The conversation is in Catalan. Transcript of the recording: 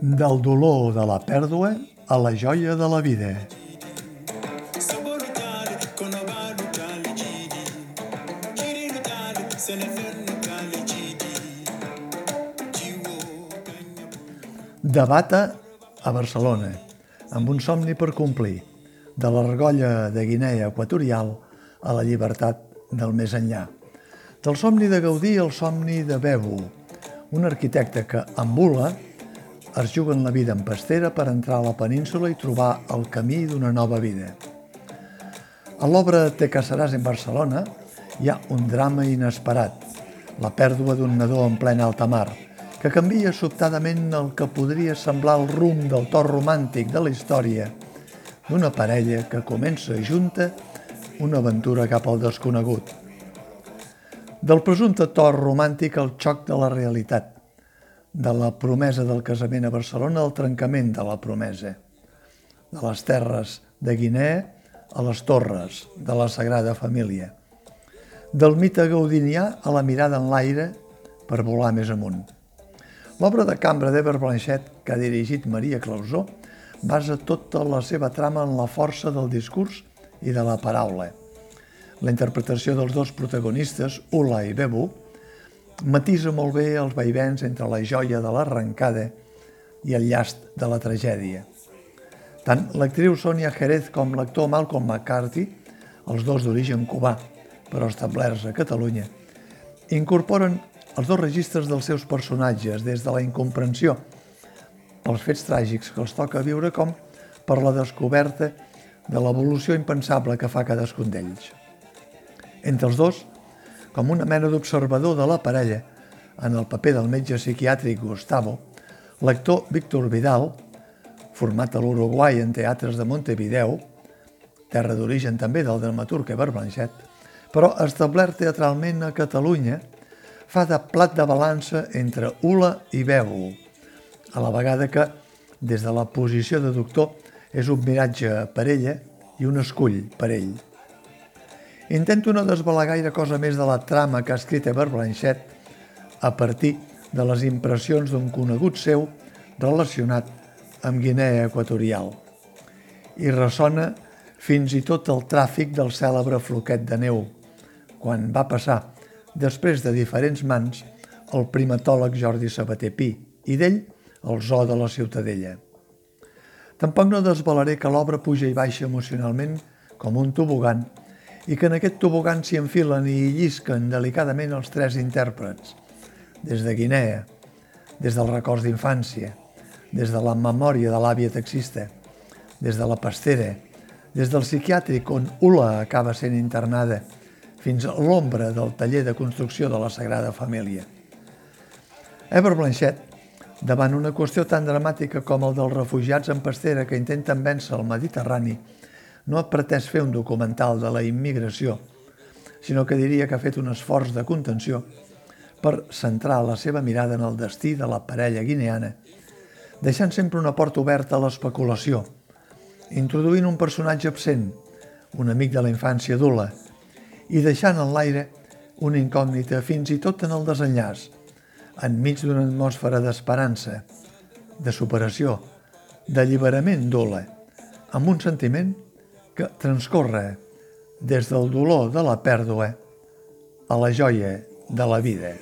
Del dolor de la pèrdua a la joia de la vida. De Bata a Barcelona, amb un somni per complir, de l'argolla de Guinea Equatorial a la llibertat del més enllà. Del somni de Gaudí al somni de Bebu, un arquitecte que ambula es juguen la vida en pastera per entrar a la península i trobar el camí d'una nova vida. A l'obra Te casaràs en Barcelona hi ha un drama inesperat, la pèrdua d'un nadó en plena alta mar, que canvia sobtadament el que podria semblar el rumb del to romàntic de la història d'una parella que comença junta una aventura cap al desconegut. Del presumpte to romàntic al xoc de la realitat, de la promesa del casament a Barcelona al trencament de la promesa, de les terres de Guinea a les torres de la Sagrada Família, del mite gaudinià a la mirada en l'aire per volar més amunt. L'obra de cambra d'Eber Blanchet, que ha dirigit Maria Clausó, basa tota la seva trama en la força del discurs i de la paraula. La interpretació dels dos protagonistes, Ula i Bebu, matisa molt bé els vaivens entre la joia de l'arrencada i el llast de la tragèdia. Tant l'actriu Sonia Jerez com l'actor Malcolm McCarthy, els dos d'origen cubà, però establerts a Catalunya, incorporen els dos registres dels seus personatges, des de la incomprensió pels fets tràgics que els toca viure com per la descoberta de l'evolució impensable que fa cadascun d'ells. Entre els dos, com una mena d'observador de la parella, en el paper del metge psiquiàtric Gustavo, l'actor Víctor Vidal, format a l'Uruguai en teatres de Montevideo, terra d'origen també del dramaturg Eber Blanchet, però establert teatralment a Catalunya, fa de plat de balança entre Ula i Bebu, a la vegada que, des de la posició de doctor, és un miratge per ella i un escull per ell. Intento no desvelar gaire cosa més de la trama que ha escrit Eber Blanchet a partir de les impressions d'un conegut seu relacionat amb Guinea Equatorial. I ressona fins i tot el tràfic del cèlebre floquet de neu, quan va passar, després de diferents mans, el primatòleg Jordi Sabater Pi i d'ell el zoo de la Ciutadella. Tampoc no desvelaré que l'obra puja i baixa emocionalment com un tobogan i que en aquest tobogan s'hi enfilen i llisquen delicadament els tres intèrprets, des de Guinea, des dels records d'infància, des de la memòria de l'àvia taxista, des de la pastera, des del psiquiàtric on Ula acaba sent internada, fins a l'ombra del taller de construcció de la Sagrada Família. Eber Blanchet, davant una qüestió tan dramàtica com el dels refugiats en pastera que intenten vèncer el Mediterrani, no pretès fer un documental de la immigració, sinó que diria que ha fet un esforç de contenció per centrar la seva mirada en el destí de la parella guineana, deixant sempre una porta oberta a l'especulació, introduint un personatge absent, un amic de la infància d'Ula, i deixant en l'aire una incògnita fins i tot en el desenllaç, enmig d'una atmosfera d'esperança, de superació, d'alliberament d'Ula, amb un sentiment que transcorre des del dolor de la pèrdua a la joia de la vida.